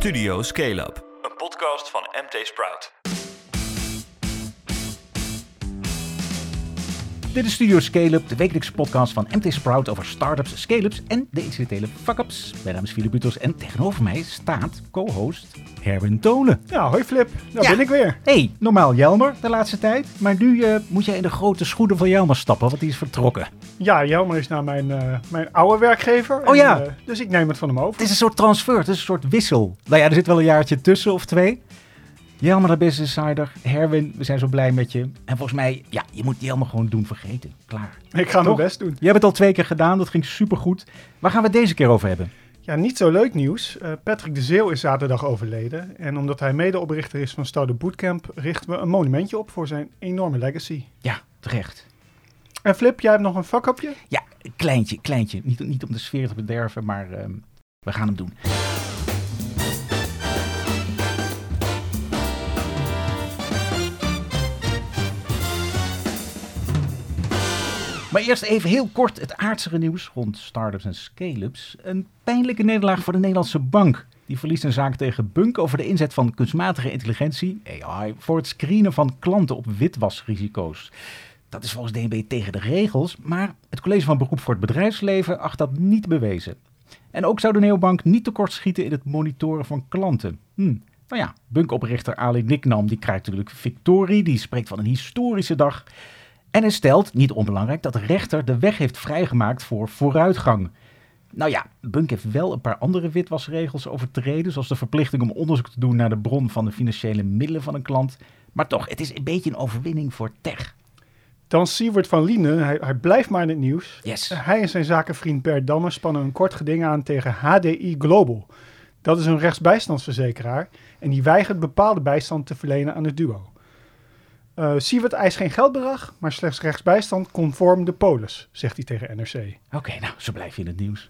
Studio Scale Up, een podcast van MT Sprout. Dit is Studio Scale Up, de wekelijkse podcast van MT Sprout over startups, scale-ups en de incidentele fuck-ups. Mijn naam is Philip Butos en tegenover mij staat co-host Herwin Tonen. Ja, hoi Flip, daar Ja. ben ik weer. Hey, normaal Jelmer de laatste tijd, maar nu eh, moet jij in de grote schoenen van Jelmer stappen, want die is vertrokken. Ja, Jelmer is nou mijn, eh, mijn oude werkgever. Oh ja. eh, dus ik neem het van hem over. Het is een soort transfer, het is een soort wissel. Nou ja, er zit wel een jaartje tussen of twee. Jelmer de Business Insider, Herwin, we zijn zo blij met je. En volgens mij, ja, je moet Jelmer gewoon doen vergeten. Klaar. Ik ga mijn best doen. Je hebt het al twee keer gedaan, dat ging supergoed. Waar gaan we het deze keer over hebben? Ja, niet zo leuk nieuws. Eh, Patrick de Zeeuw is zaterdag overleden. En omdat hij medeoprichter is van Startup Bootcamp, richten we een monumentje op voor zijn enorme legacy. Ja, terecht. En Flip, jij hebt nog een vakopje? Ja, kleintje, kleintje. Niet, niet om de sfeer te bederven, maar ehm, we gaan hem doen. Maar eerst even heel kort het aardsere nieuws rond startups en scale-ups. Een pijnlijke nederlaag voor de Nederlandse bank. Die verliest een zaak tegen Bunk over de inzet van kunstmatige intelligentie, AI, voor het screenen van klanten op witwasrisico's. Dat is volgens DNB tegen de regels, maar het college van beroep voor het bedrijfsleven acht dat niet bewezen. En ook zou de neobank niet tekortschieten in het monitoren van klanten. Hm. Nou ja, Bunk-oprichter Ali Niknam die krijgt natuurlijk victorie, die spreekt van een historische dag. En hij stelt, niet onbelangrijk, dat de rechter de weg heeft vrijgemaakt voor vooruitgang. Nou ja, Bunk heeft wel een paar andere witwasregels overtreden, zoals de verplichting om onderzoek te doen naar de bron van de financiële middelen van een klant. Maar toch, het is een beetje een overwinning voor tech. Dan Siewert van Lienen, hij, hij blijft maar in het nieuws. Yes. Hij en zijn zakenvriend Bert Damme spannen een kort geding aan tegen HDI Global. Dat is een rechtsbijstandsverzekeraar en die weigert bepaalde bijstand te verlenen aan het duo. Eh Siewert eist geen geldbedrag, maar slechts rechtsbijstand conform de polis, zegt hij tegen NRC. Oké, nou, zo blijf je in het nieuws.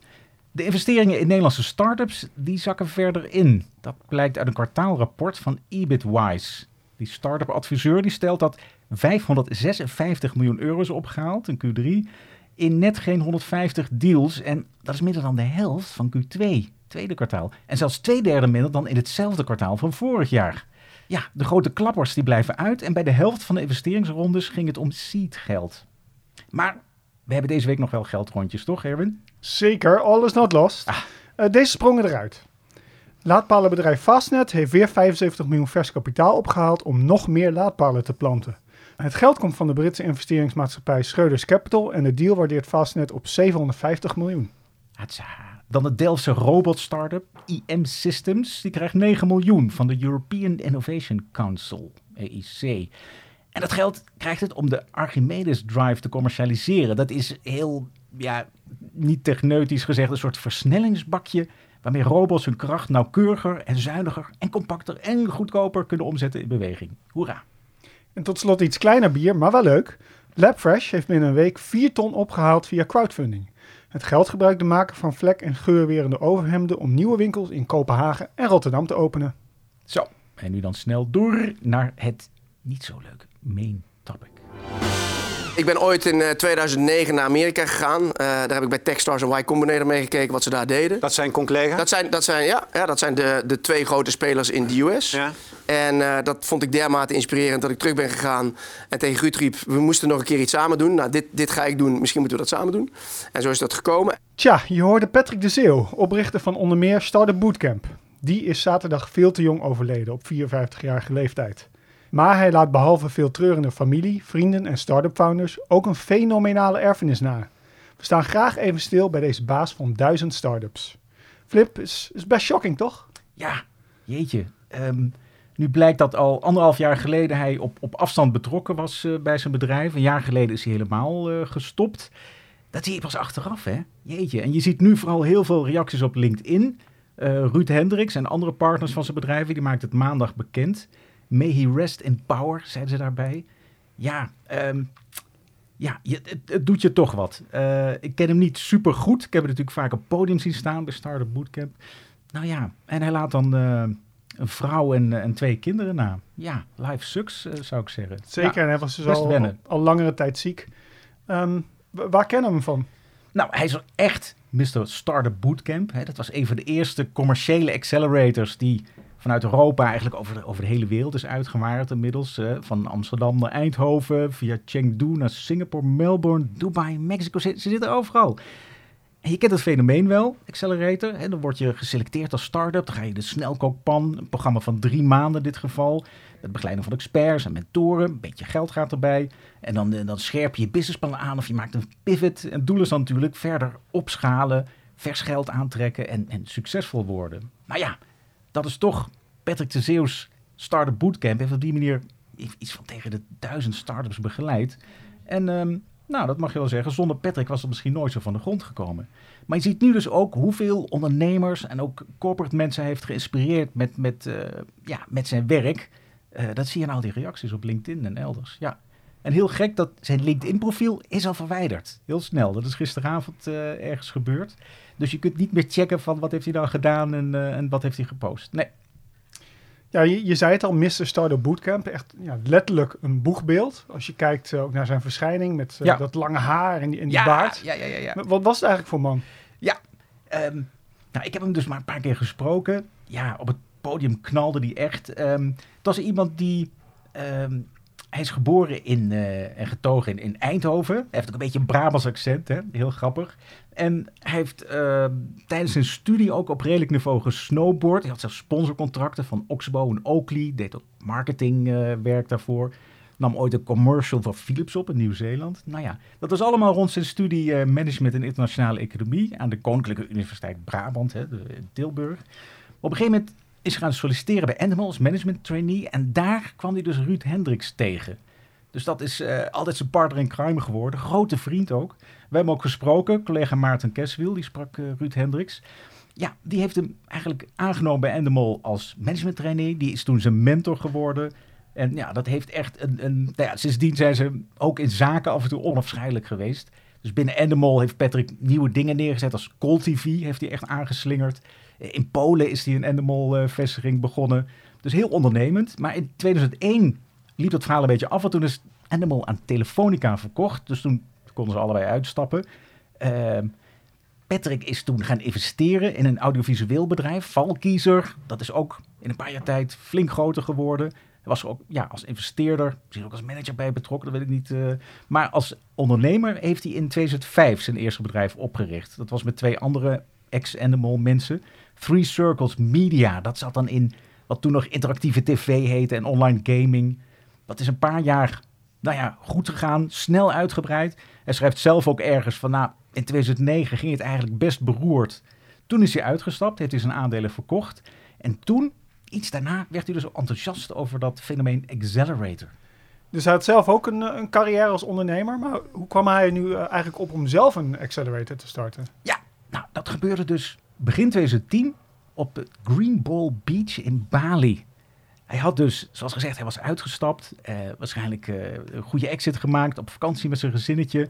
De investeringen in Nederlandse start-ups die zakken verder in. Dat blijkt uit een kwartaalrapport van EBITWise. Die start-up adviseur die stelt dat 556 miljoen euro is opgehaald in Q3 in net geen 150 deals. En dat is minder dan de helft van Q2, tweede kwartaal. En zelfs twee derde minder dan in hetzelfde kwartaal van vorig jaar. Ja, de grote klappers die blijven uit en bij de helft van de investeringsrondes ging het om seedgeld. Maar we hebben deze week nog wel geldrondjes, toch Erwin? Zeker, all is not lost. Ah. Eh, deze sprongen eruit. Laadpalenbedrijf Fastnet heeft weer 75 miljoen vers kapitaal opgehaald om nog meer laadpalen te planten. Het geld komt van de Britse investeringsmaatschappij Schroders Capital en de deal waardeert Fastnet op 750 miljoen. Hatsa. Dan de Delftse robot-startup IM Systems. Die krijgt 9 miljoen van de European Innovation Council, EIC. En dat geld krijgt het om de Archimedes Drive te commercialiseren. Dat is heel, ja, niet techneutisch gezegd, een soort versnellingsbakje... waarmee robots hun kracht nauwkeuriger en zuiniger en compacter en goedkoper kunnen omzetten in beweging. Hoera. En tot slot iets kleiner bier, maar wel leuk. Labfresh heeft binnen een week 4 ton opgehaald via crowdfunding. Het geld gebruikt de maker van vlek- en geurwerende overhemden om nieuwe winkels in Kopenhagen en Rotterdam te openen. Zo, en nu dan snel door naar het niet zo leuke main topic. Ik ben ooit in eh, 2009 naar Amerika gegaan. Eh, daar heb ik bij Techstars en Y Combinator meegekeken wat ze daar deden. Dat zijn collega's? Dat zijn, dat zijn, ja, ja, dat zijn de, de twee grote spelers in de US. Ja. En eh, dat vond ik dermate inspirerend dat ik terug ben gegaan. En tegen Ruud riep, we moesten nog een keer iets samen doen. Nou, dit, dit ga ik doen, misschien moeten we dat samen doen. En zo is dat gekomen. Tja, je hoorde Patrick de Zeeuw, oprichter van onder meer Startup Bootcamp. Die is zaterdag veel te jong overleden, op 54-jarige leeftijd. Maar hij laat behalve veel treurende familie, vrienden en start-up founders ook een fenomenale erfenis na. We staan graag even stil bij deze baas van duizend startups. Flip, is, is best shocking toch? Ja, jeetje. Ehm, nu blijkt dat al anderhalf jaar geleden hij op, op afstand betrokken was eh, bij zijn bedrijf. Een jaar geleden is hij helemaal eh, gestopt. Dat zie je pas achteraf, hè? Jeetje. En je ziet nu vooral heel veel reacties op LinkedIn. Eh, Ruud Hendricks en andere partners van zijn bedrijven, die maakt het maandag bekend. May he rest in power, zeiden ze daarbij. Ja, ehm, ja je, het, het doet je toch wat. Eh, ik ken hem niet super goed. Ik heb hem natuurlijk vaak op podium zien staan bij Startup Bootcamp. Nou ja, en hij laat dan eh, een vrouw en, eh, en twee kinderen na. Ja, life sucks, zou ik zeggen. Zeker, Ja. en hij was dus al, al langere tijd ziek. Ehm, wa- waar kennen we hem van? Nou, hij is echt Mr. Startup Bootcamp. Hè, dat was een van de eerste commerciële accelerators die vanuit Europa eigenlijk over de, over de hele wereld is uitgewaard inmiddels. van Amsterdam naar Eindhoven, via Chengdu naar Singapore, Melbourne, Dubai, Mexico. Ze, ze zitten overal. Je kent het fenomeen wel, Accelerator. Hè? Dan word je geselecteerd als start-up. Dan ga je de snelkookpan, een programma van drie maanden in dit geval. Met begeleiding van experts en mentoren. Een beetje geld gaat erbij. En dan, eh, dan scherp je je businessplan aan of je maakt een pivot. En het doel is dan natuurlijk verder opschalen, vers geld aantrekken en, en succesvol worden. Maar ja, dat is toch Patrick de Zeeuws Startup Bootcamp. Heeft op die manier iets van tegen de duizend startups begeleid. En ehm, nou, dat mag je wel zeggen. Zonder Patrick was het misschien nooit zo van de grond gekomen. Maar je ziet nu dus ook hoeveel ondernemers en ook corporate mensen heeft geïnspireerd met, met, eh, ja, met zijn werk. Eh, dat zie je in al die reacties op LinkedIn en elders. Ja. En heel gek dat zijn LinkedIn-profiel is al verwijderd. Heel snel. Dat is gisteravond eh, ergens gebeurd. Dus je kunt niet meer checken van wat heeft hij dan gedaan en, eh, en wat heeft hij gepost. Nee. Ja, je, je zei het al, Mr. Startup Bootcamp. Echt ja, letterlijk een boegbeeld. Als je kijkt eh, ook naar zijn verschijning met Ja. dat lange haar en die, en die ja, baard. Ja, ja, ja, ja. Wat was het eigenlijk voor man? Ehm, nou, ik heb hem dus maar een paar keer gesproken. Ja, op het podium knalde hij echt. Ehm, het was iemand die... ehm, hij is geboren in, eh, en getogen in, in Eindhoven. Hij heeft ook een beetje een Brabants accent, hè? heel grappig. En hij heeft ehm, tijdens zijn studie ook op redelijk niveau gesnowboard. Hij had zelfs sponsorcontracten van Oxbow en Oakley. Deed ook marketingwerk daarvoor. Nam ooit een commercial van Philips op in Nieuw-Zeeland. Nou ja, dat was allemaal rond zijn studie eh, Management en Internationale Economie aan de Koninklijke Universiteit Brabant hè, in Tilburg. Op een gegeven moment is gaan solliciteren bij Endemol als management trainee. En daar kwam hij dus Ruud Hendricks tegen. Dus dat is eh, altijd zijn partner in crime geworden. Grote vriend ook. We hebben ook gesproken. Collega Maarten Keswiel, die sprak eh, Ruud Hendricks. Ja, die heeft hem eigenlijk aangenomen bij Endemol als management trainee. Die is toen zijn mentor geworden. En ja, dat heeft echt een... een nou ja, sindsdien zijn ze ook in zaken af en toe onafscheidelijk geweest. Dus binnen Endemol heeft Patrick nieuwe dingen neergezet. Als Call TV heeft hij echt aangeslingerd. Eh, In Polen is hij een Endemol-vestiging begonnen. Dus heel ondernemend. Maar in 2001 liep dat verhaal een beetje af. En toen is Endemol aan Telefonica verkocht. Dus toen konden ze allebei uitstappen. Ehm, Patrick is toen gaan investeren in een audiovisueel bedrijf, Valkiezer. Dat is ook in een paar jaar tijd flink groter geworden. Was er ook ja, als investeerder, misschien ook als manager bij betrokken, dat weet ik niet. eh. maar als ondernemer heeft hij in 2005 zijn eerste bedrijf opgericht. Dat was met twee andere ex-Animal mensen. Three Circles Media, dat zat dan in wat toen nog interactieve tv heette en online gaming. Dat is een paar jaar nou ja, goed gegaan, snel uitgebreid. Hij schrijft zelf ook ergens van, nou, in 2009 ging het eigenlijk best beroerd. Toen is hij uitgestapt, heeft hij zijn aandelen verkocht. En toen, iets daarna, werd hij dus enthousiast over dat fenomeen accelerator. Dus hij had zelf ook een, eh, een carrière als ondernemer. Maar hoe kwam hij nu eh, eigenlijk op om zelf een accelerator te starten? Nou, dat gebeurde dus begin 2010 op het Green Ball Beach in Bali. Hij had dus, zoals gezegd, hij was uitgestapt. eh, waarschijnlijk eh, een goede exit gemaakt, op vakantie met zijn gezinnetje.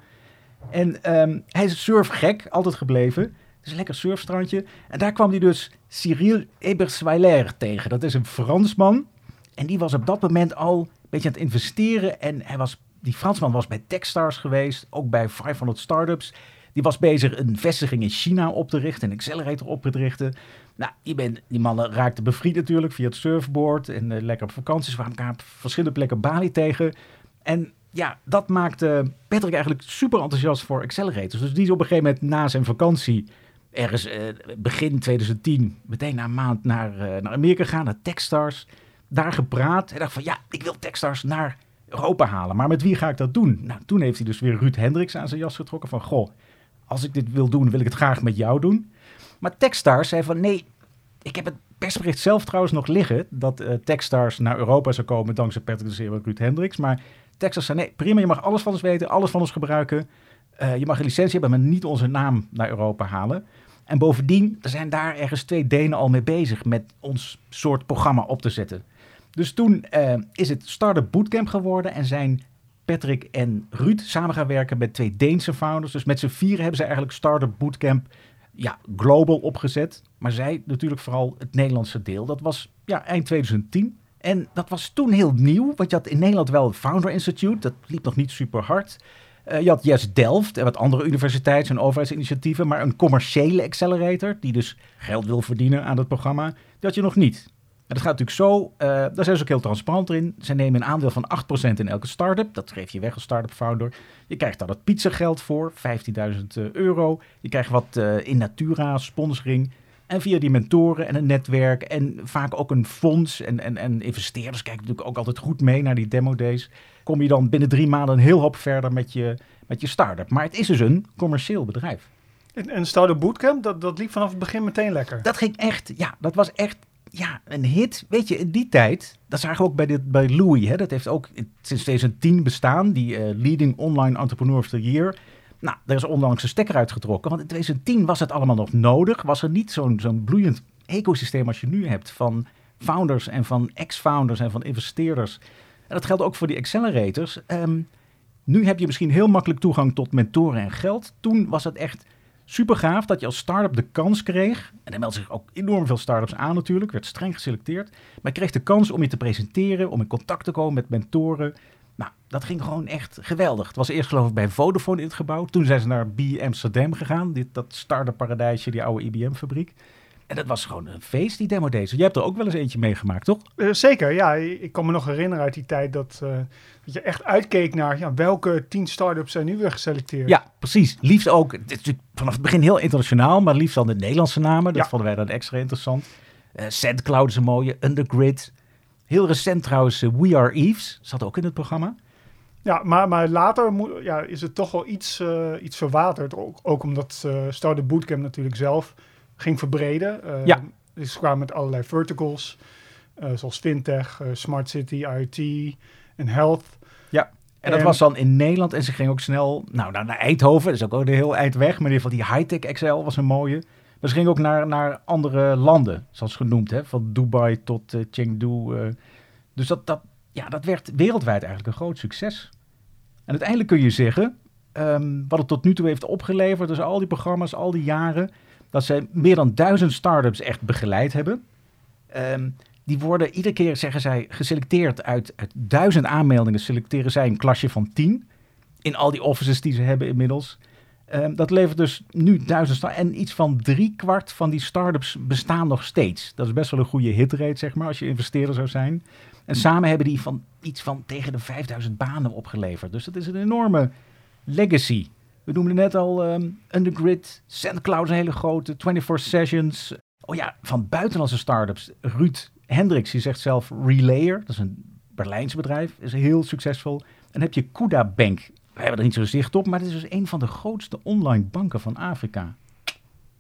En ehm, hij is surfgek, altijd gebleven. Is een lekker surfstrandje. En daar kwam hij dus Cyril Ebersweiler tegen. Dat is een Fransman. En die was op dat moment al een beetje aan het investeren. En hij was, die Fransman was bij Techstars geweest, ook bij 500 Startups. Die was bezig een vestiging in China op te richten, een accelerator op te richten. Nou, die, ben, die mannen raakten bevriend natuurlijk via het surfboard en eh, lekker op vakanties. We kwamen elkaar op verschillende plekken Bali tegen. En ja, dat maakte Patrick eigenlijk super enthousiast voor accelerators. Dus die is op een gegeven moment na zijn vakantie, ergens eh, begin 2010, meteen na een maand naar, eh, naar Amerika gegaan, naar Techstars. Daar gepraat. Hij dacht van ja, ik wil Techstars naar Europa halen. Maar met wie ga ik dat doen? Nou, toen heeft hij dus weer Ruud Hendricks aan zijn jas getrokken van goh, als ik dit wil doen, wil ik het graag met jou doen. Maar Techstars zei van nee, ik heb het persbericht zelf trouwens nog liggen dat eh, Techstars naar Europa zou komen dankzij Patrick de Zeeuw en Ruud Hendricks. Maar Techstars zei nee, prima, je mag alles van ons weten, alles van ons gebruiken. Eh, je mag een licentie hebben, maar niet onze naam naar Europa halen. En bovendien, zijn daar ergens twee Denen al mee bezig met ons soort programma op te zetten. Dus toen eh, is het Startup Bootcamp geworden en zijn Patrick en Ruud samen gaan werken met twee Deense founders. Dus met z'n vieren hebben ze eigenlijk Startup Bootcamp ja, global opgezet. Maar zij natuurlijk vooral het Nederlandse deel. Dat was ja, eind 2010. En dat was toen heel nieuw, want je had in Nederland wel het Founder Institute. Dat liep nog niet super hard. Eh, je had Yes Delft en wat andere universiteits- en overheidsinitiatieven, maar een commerciële accelerator, die dus geld wil verdienen aan het programma, had je nog niet. En dat gaat natuurlijk zo, eh, daar zijn ze ook heel transparant in. Ze nemen een aandeel van 8% in elke start-up. Dat geef je weg als start-up founder. Je krijgt daar het pizzageld voor, 15.000 euro. Je krijgt wat eh, in natura, sponsoring. En via die mentoren en een netwerk en vaak ook een fonds en, en, en investeerders kijken natuurlijk ook altijd goed mee naar die demo days. Kom je dan binnen drie maanden een heel hoop verder met je, met je start-up. Maar het is dus een commercieel bedrijf. En, en Startup Bootcamp, dat, dat liep vanaf het begin meteen lekker. Dat ging echt, ja, dat was echt ja, een hit. Weet je, in die tijd, dat zagen we ook bij, dit, bij Louis. Hè, dat heeft ook sinds 2010 bestaan, die uh, Leading Online Entrepreneur of the Year. Nou, daar is onlangs een stekker uitgetrokken. Want in 2010 was het allemaal nog nodig. Was er niet zo'n bloeiend ecosysteem als je nu hebt van founders en van ex-founders en van investeerders. En dat geldt ook voor die accelerators. Um, nu heb je misschien heel makkelijk toegang tot mentoren en geld. Toen was het echt super gaaf dat je als start-up de kans kreeg. En er meldden zich ook enorm veel start-ups aan natuurlijk. Werd streng geselecteerd. Maar je kreeg de kans om je te presenteren, om in contact te komen met mentoren. Nou, dat ging gewoon echt geweldig. Het was eerst geloof ik bij Vodafone in het gebouw. Toen zijn ze naar B Amsterdam gegaan. Dit, dat start-up paradijsje, die oude IBM-fabriek. En dat was gewoon een feest, die demo deze. Jij hebt er ook wel eens eentje meegemaakt, toch? Uh, zeker, ja. Ik kan me nog herinneren uit die tijd dat, uh, dat je echt uitkeek naar ja, welke tien start-ups zijn nu weer geselecteerd. Ja, precies. Liefst ook, het is natuurlijk vanaf het begin heel internationaal, maar liefst dan de Nederlandse namen. Dat ja. vonden wij dan extra interessant. Uh, SandCloud is een mooie, Undergrid. Heel recent trouwens, We Are Eves, zat ook in het programma. Ja, maar, maar later moet, ja, is het toch wel iets, iets verwaterd. Ook, ook omdat Startup Bootcamp natuurlijk zelf ging verbreden. Uh, ja. Dus kwamen met allerlei verticals, uh, zoals fintech, uh, smart city, IoT en health. Ja, en dat en, was dan in Nederland en ze ging ook snel nou, naar, naar Eindhoven. Dat is ook een heel eind weg, maar in ieder geval die high-tech Excel was een mooie. Maar ze ging ook naar, naar andere landen, zoals genoemd, hè? van Dubai tot uh, Chengdu. dus dat, dat, ja, dat werd wereldwijd eigenlijk een groot succes. En uiteindelijk kun je zeggen, um, wat het tot nu toe heeft opgeleverd, dus al die programma's, al die jaren, dat ze meer dan duizend start-ups echt begeleid hebben. Um, die worden iedere keer, zeggen zij, geselecteerd uit, uit duizend aanmeldingen. Selecteren zij een klasje van tien. In al die offices die ze hebben inmiddels. Um, dat levert dus nu duizend start En iets van drie kwart van die start-ups bestaan nog steeds. Dat is best wel een goede hitrate, zeg maar, als je investeerder zou zijn. En samen hebben die van iets van tegen de 5000 banen opgeleverd. Dus dat is een enorme legacy we noemden net al um, Undergrid, SandCloud een hele grote, 24 Sessions. Oh ja, van buitenlandse startups. Ruud Hendricks, die zegt zelf Relayer, dat is een Berlijns bedrijf, is heel succesvol. En dan heb je Kuda Bank. We hebben er niet zo zicht op, maar het is dus een van de grootste online banken van Afrika.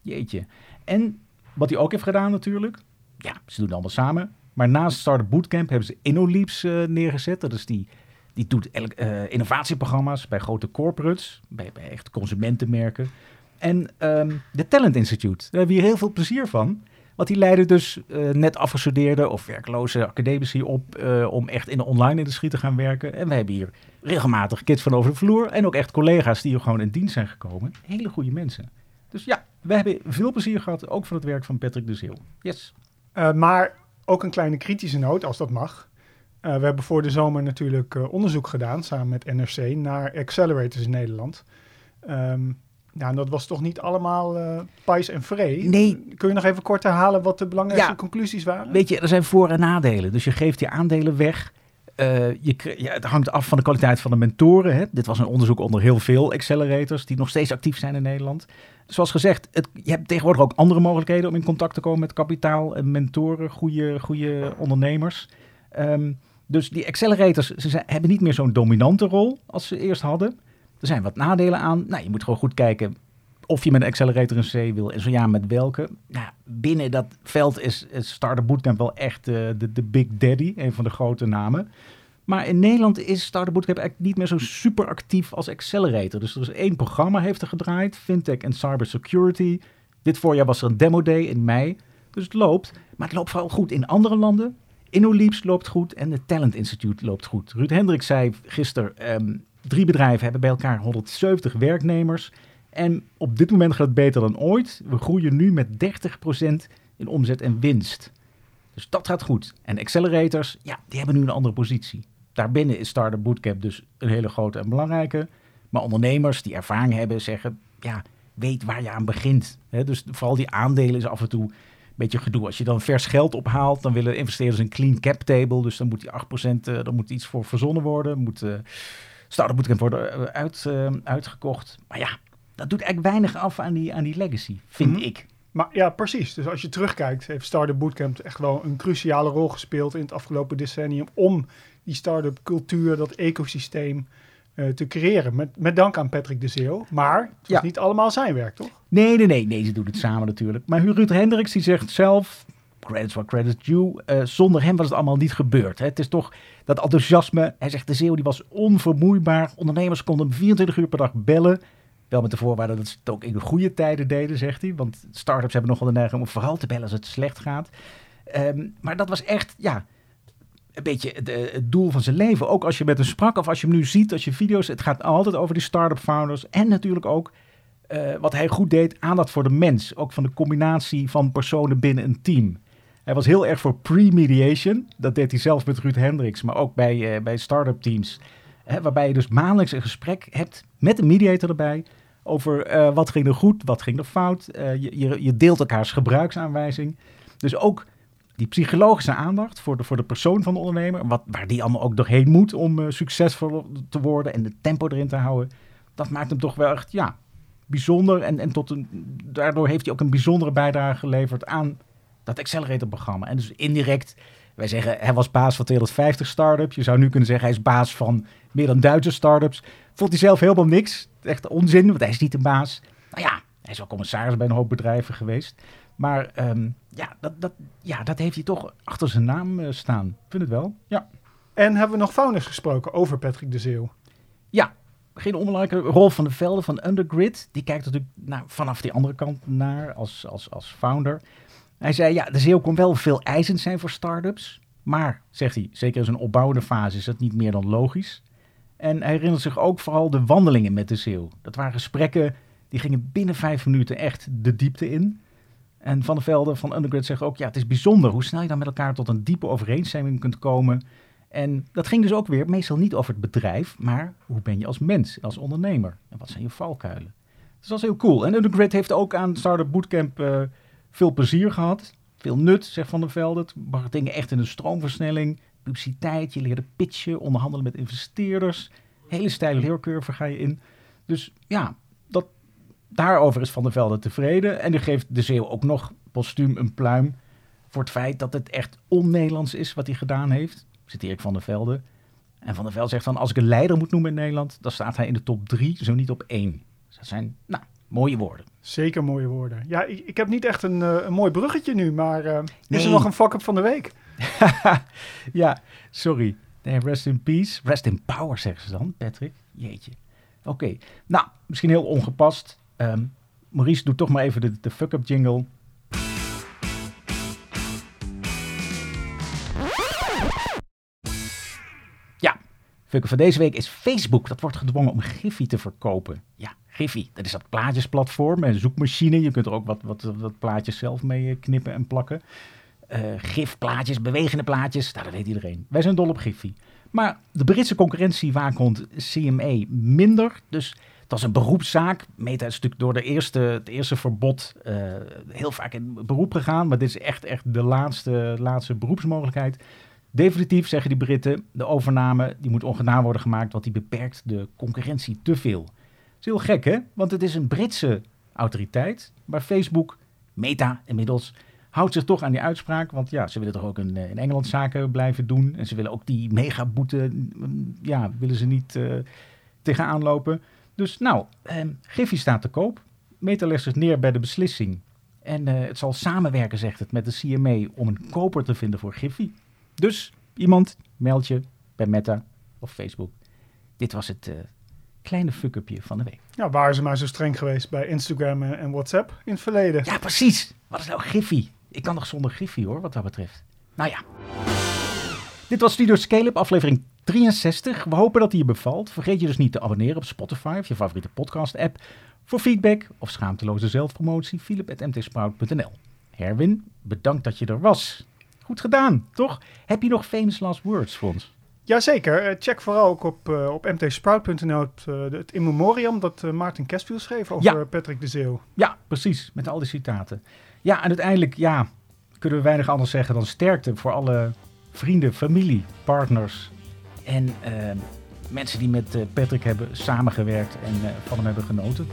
Jeetje. En wat hij ook heeft gedaan natuurlijk, ja, ze doen het allemaal samen. Maar naast Startup Bootcamp hebben ze InnoLeaps uh, neergezet. Dat is die die doet uh, innovatieprogramma's bij grote corporates, bij, echt consumentenmerken. En um, de Talent Institute, daar hebben we hier heel veel plezier van. Want die leiden dus uh, net afgestudeerde of werkloze academici op uh, om echt in de online industrie te gaan werken. En we hebben hier regelmatig kids van over de vloer en ook echt collega's die hier gewoon in dienst zijn gekomen. Hele goede mensen. Dus ja, we hebben veel plezier gehad, ook van het werk van Patrick de Zeeuw. Yes. Uh, maar ook een kleine kritische noot, als dat mag. We hebben voor de zomer natuurlijk onderzoek gedaan samen met NRC naar accelerators in Nederland. Um, en dat was toch niet allemaal uh, pijs en vree. Nee. Kun je nog even kort herhalen wat de belangrijkste ja, conclusies waren? Weet je, er zijn voor- en nadelen. Dus je geeft die aandelen weg. je, ja, het hangt af van de kwaliteit van de mentoren. Hè. Dit was een onderzoek onder heel veel accelerators die nog steeds actief zijn in Nederland. Zoals gezegd, het, je hebt tegenwoordig ook andere mogelijkheden om in contact te komen met kapitaal en mentoren, goede, goede ondernemers. Um, dus die accelerators ze zijn, hebben niet meer zo'n dominante rol als ze eerst hadden. Er zijn wat nadelen aan. Nou, je moet gewoon goed kijken of je met een accelerator een C wil en zo ja, met welke. Nou, binnen dat veld is, is Startup Bootcamp wel echt uh, de, de big daddy, een van de grote namen. Maar in Nederland is Startup Bootcamp eigenlijk niet meer zo super actief als accelerator. Dus er is één programma heeft er gedraaid, Fintech en Cybersecurity. Dit voorjaar was er een demo day in mei. Dus het loopt, maar het loopt vooral goed in andere landen. InnoLeaps loopt goed en het Talent Institute loopt goed. Ruud Hendrik zei gisteren, um, drie bedrijven hebben bij elkaar 170 werknemers. En op dit moment gaat het beter dan ooit. We groeien nu met 30% in omzet en winst. Dus dat gaat goed. En accelerators, ja, die hebben nu een andere positie. Daarbinnen is Startup Bootcamp dus een hele grote en belangrijke. Maar ondernemers die ervaring hebben zeggen, ja, weet waar je aan begint. Dus vooral die aandelen is af en toe een beetje gedoe. Als je dan vers geld ophaalt, dan willen investeerders een clean cap table. Dus dan moet die 8%, uh, dan moet iets voor verzonnen worden. Moet, uh, startup bootcamp worden uh, uit, uh, uitgekocht. Maar ja, dat doet eigenlijk weinig af aan die, aan die legacy, vind Mhm. ik. Maar ja, precies. Dus als je terugkijkt, heeft Startup Bootcamp echt wel een cruciale rol gespeeld in het afgelopen decennium om die start-up cultuur, dat ecosysteem uh, te creëren. Met, met dank aan Patrick de Zeeuw. Maar het was Ja. niet allemaal zijn werk, toch? Nee, nee, nee, nee, ze doen het samen natuurlijk. Maar Ruud Hendricks die zegt zelf, credits for credits due, eh, zonder hem was het allemaal niet gebeurd. Hè. Het is toch dat enthousiasme. Hij zegt de Zeeuw die was onvermoeibaar. Ondernemers konden hem 24 uur per dag bellen. Wel met de voorwaarde dat ze het ook in de goede tijden deden, zegt hij. Want start-ups hebben nogal de neiging om vooral te bellen als het slecht gaat. Ehm, maar dat was echt, ja, een beetje de, het doel van zijn leven. Ook als je met hem sprak of als je hem nu ziet, als je video's... Het gaat altijd over die start-up founders. En natuurlijk ook uh, wat hij goed deed, aandacht voor de mens. Ook van de combinatie van personen binnen een team. Hij was heel erg voor pre-mediation. Dat deed hij zelf met Ruud Hendricks, maar ook bij, uh, bij start-up teams. Hè, waarbij je dus maandelijks een gesprek hebt met een mediator erbij... over uh, wat ging er goed, wat ging er fout. Uh, je, je, je deelt elkaars gebruiksaanwijzing. Dus ook die psychologische aandacht voor de, voor de persoon van de ondernemer... Wat, waar die allemaal ook doorheen moet om succesvol te worden... en de tempo erin te houden... dat maakt hem toch wel echt, ja, bijzonder. En, en tot een, daardoor heeft hij ook een bijzondere bijdrage geleverd aan dat Accelerator-programma. En dus indirect, wij zeggen hij was baas van 250 start-ups. Je zou nu kunnen zeggen hij is baas van meer dan duizend start-ups. Vond hij zelf helemaal niks. Echt onzin, want hij is niet de baas. Nou ja, hij is wel commissaris bij een hoop bedrijven geweest. Maar um, ja, dat, dat, ja, dat heeft hij toch achter zijn naam uh, staan. Ik vind het wel, ja. En hebben we nog founders gesproken over Patrick de Zeeuw? Ja, geen onbelangrijke rol van de velden van Undergrid. Die kijkt natuurlijk naar, vanaf die andere kant naar als, als, als founder. Hij zei, ja, de Zeeuw kon wel veel eisend zijn voor start-ups. Maar, zegt hij, zeker in zijn opbouwende fase is dat niet meer dan logisch. En hij herinnert zich ook vooral de wandelingen met de Zeeuw. Dat waren gesprekken die gingen binnen vijf minuten echt de diepte in. En Van der Velde van Undergrid zegt ook, ja, het is bijzonder hoe snel je dan met elkaar tot een diepe overeenstemming kunt komen. En dat ging dus ook weer meestal niet over het bedrijf, maar hoe ben je als mens, als ondernemer? En wat zijn je valkuilen? Dus dat is heel cool. En Undergrid heeft ook aan Startup Bootcamp uh, veel plezier gehad. Veel nut, zegt Van der Velde. Het bracht dingen echt in een stroomversnelling. Publiciteit, je leerde pitchen, onderhandelen met investeerders. Hele steile leercurve ga je in. Dus ja, dat, daarover is Van der Velde tevreden. En die geeft de Zeeuw ook nog postuum een pluim voor het feit dat het echt on-Nederlands is wat hij gedaan heeft. Zit Erik van der Velde. En Van der Velde zegt dan, als ik een leider moet noemen in Nederland, dan staat hij in de top drie, zo niet op één. Dus dat zijn, nou, mooie woorden. Zeker mooie woorden. Ja, ik, ik heb niet echt een, uh, een mooi bruggetje nu, maar uh, Nee. is er nog een fuck-up van de week? ja, sorry. Nee, rest in peace. Rest in power, zeggen ze dan, Patrick. Jeetje. Oké. Nou, misschien heel ongepast. Um, Maurice, doe toch maar even de, de fuck-up jingle. Van deze week is Facebook. Dat wordt gedwongen om Giphy te verkopen. Ja, Giphy, dat is dat plaatjesplatform en zoekmachine. Je kunt er ook wat, wat, wat plaatjes zelf mee knippen en plakken. Uh, gifplaatjes, bewegende plaatjes, nou, dat weet iedereen. Wij zijn dol op Giphy. Maar de Britse concurrentiewaakhond CMA minder. Dus het was een beroepszaak. Meta is natuurlijk door de eerste, het eerste verbod uh, heel vaak in beroep gegaan. Maar dit is echt, echt de laatste, laatste beroepsmogelijkheid. Definitief zeggen die Britten, de overname die moet ongedaan worden gemaakt, want die beperkt de concurrentie te veel. Dat is heel gek, hè? Want het is een Britse autoriteit, maar Facebook, Meta inmiddels, houdt zich toch aan die uitspraak. Want ja, ze willen toch ook in, in Engeland zaken blijven doen. En ze willen ook die megaboete, ja, willen ze niet uh, tegenaan lopen. Dus nou, eh, Giphy staat te koop. Meta legt zich neer bij de beslissing. En uh, het zal samenwerken, zegt het, met de CMA om een koper te vinden voor Giphy. Dus iemand, meld je bij Meta of Facebook. Dit was het uh, kleine fuck-upje van de week. Ja, waren ze maar zo streng geweest bij Instagram en, WhatsApp in het verleden? Ja, precies. Wat is nou Giphy? Ik kan nog zonder Giphy hoor, wat dat betreft. Nou ja. Dit was Studio Scale-up, aflevering 63. We hopen dat die je bevalt. Vergeet je dus niet te abonneren op Spotify of je favoriete podcast-app. Voor feedback of schaamteloze zelfpromotie, philip.mtsprout.nl. Herwin, bedankt dat je er was. Goed gedaan, toch? Heb je nog famous last words ons? Jazeker, eh, check vooral ook op, uh, op mtsprout.nl het, uh, het in memoriam dat Maarten Kestwiel schreef over Ja. Patrick de Zeeuw. Ja, precies. Met al die citaten. Ja, en uiteindelijk, ja, kunnen we weinig anders zeggen dan sterkte voor alle vrienden, familie, partners en mensen die met Patrick hebben samengewerkt en van hem hebben genoten.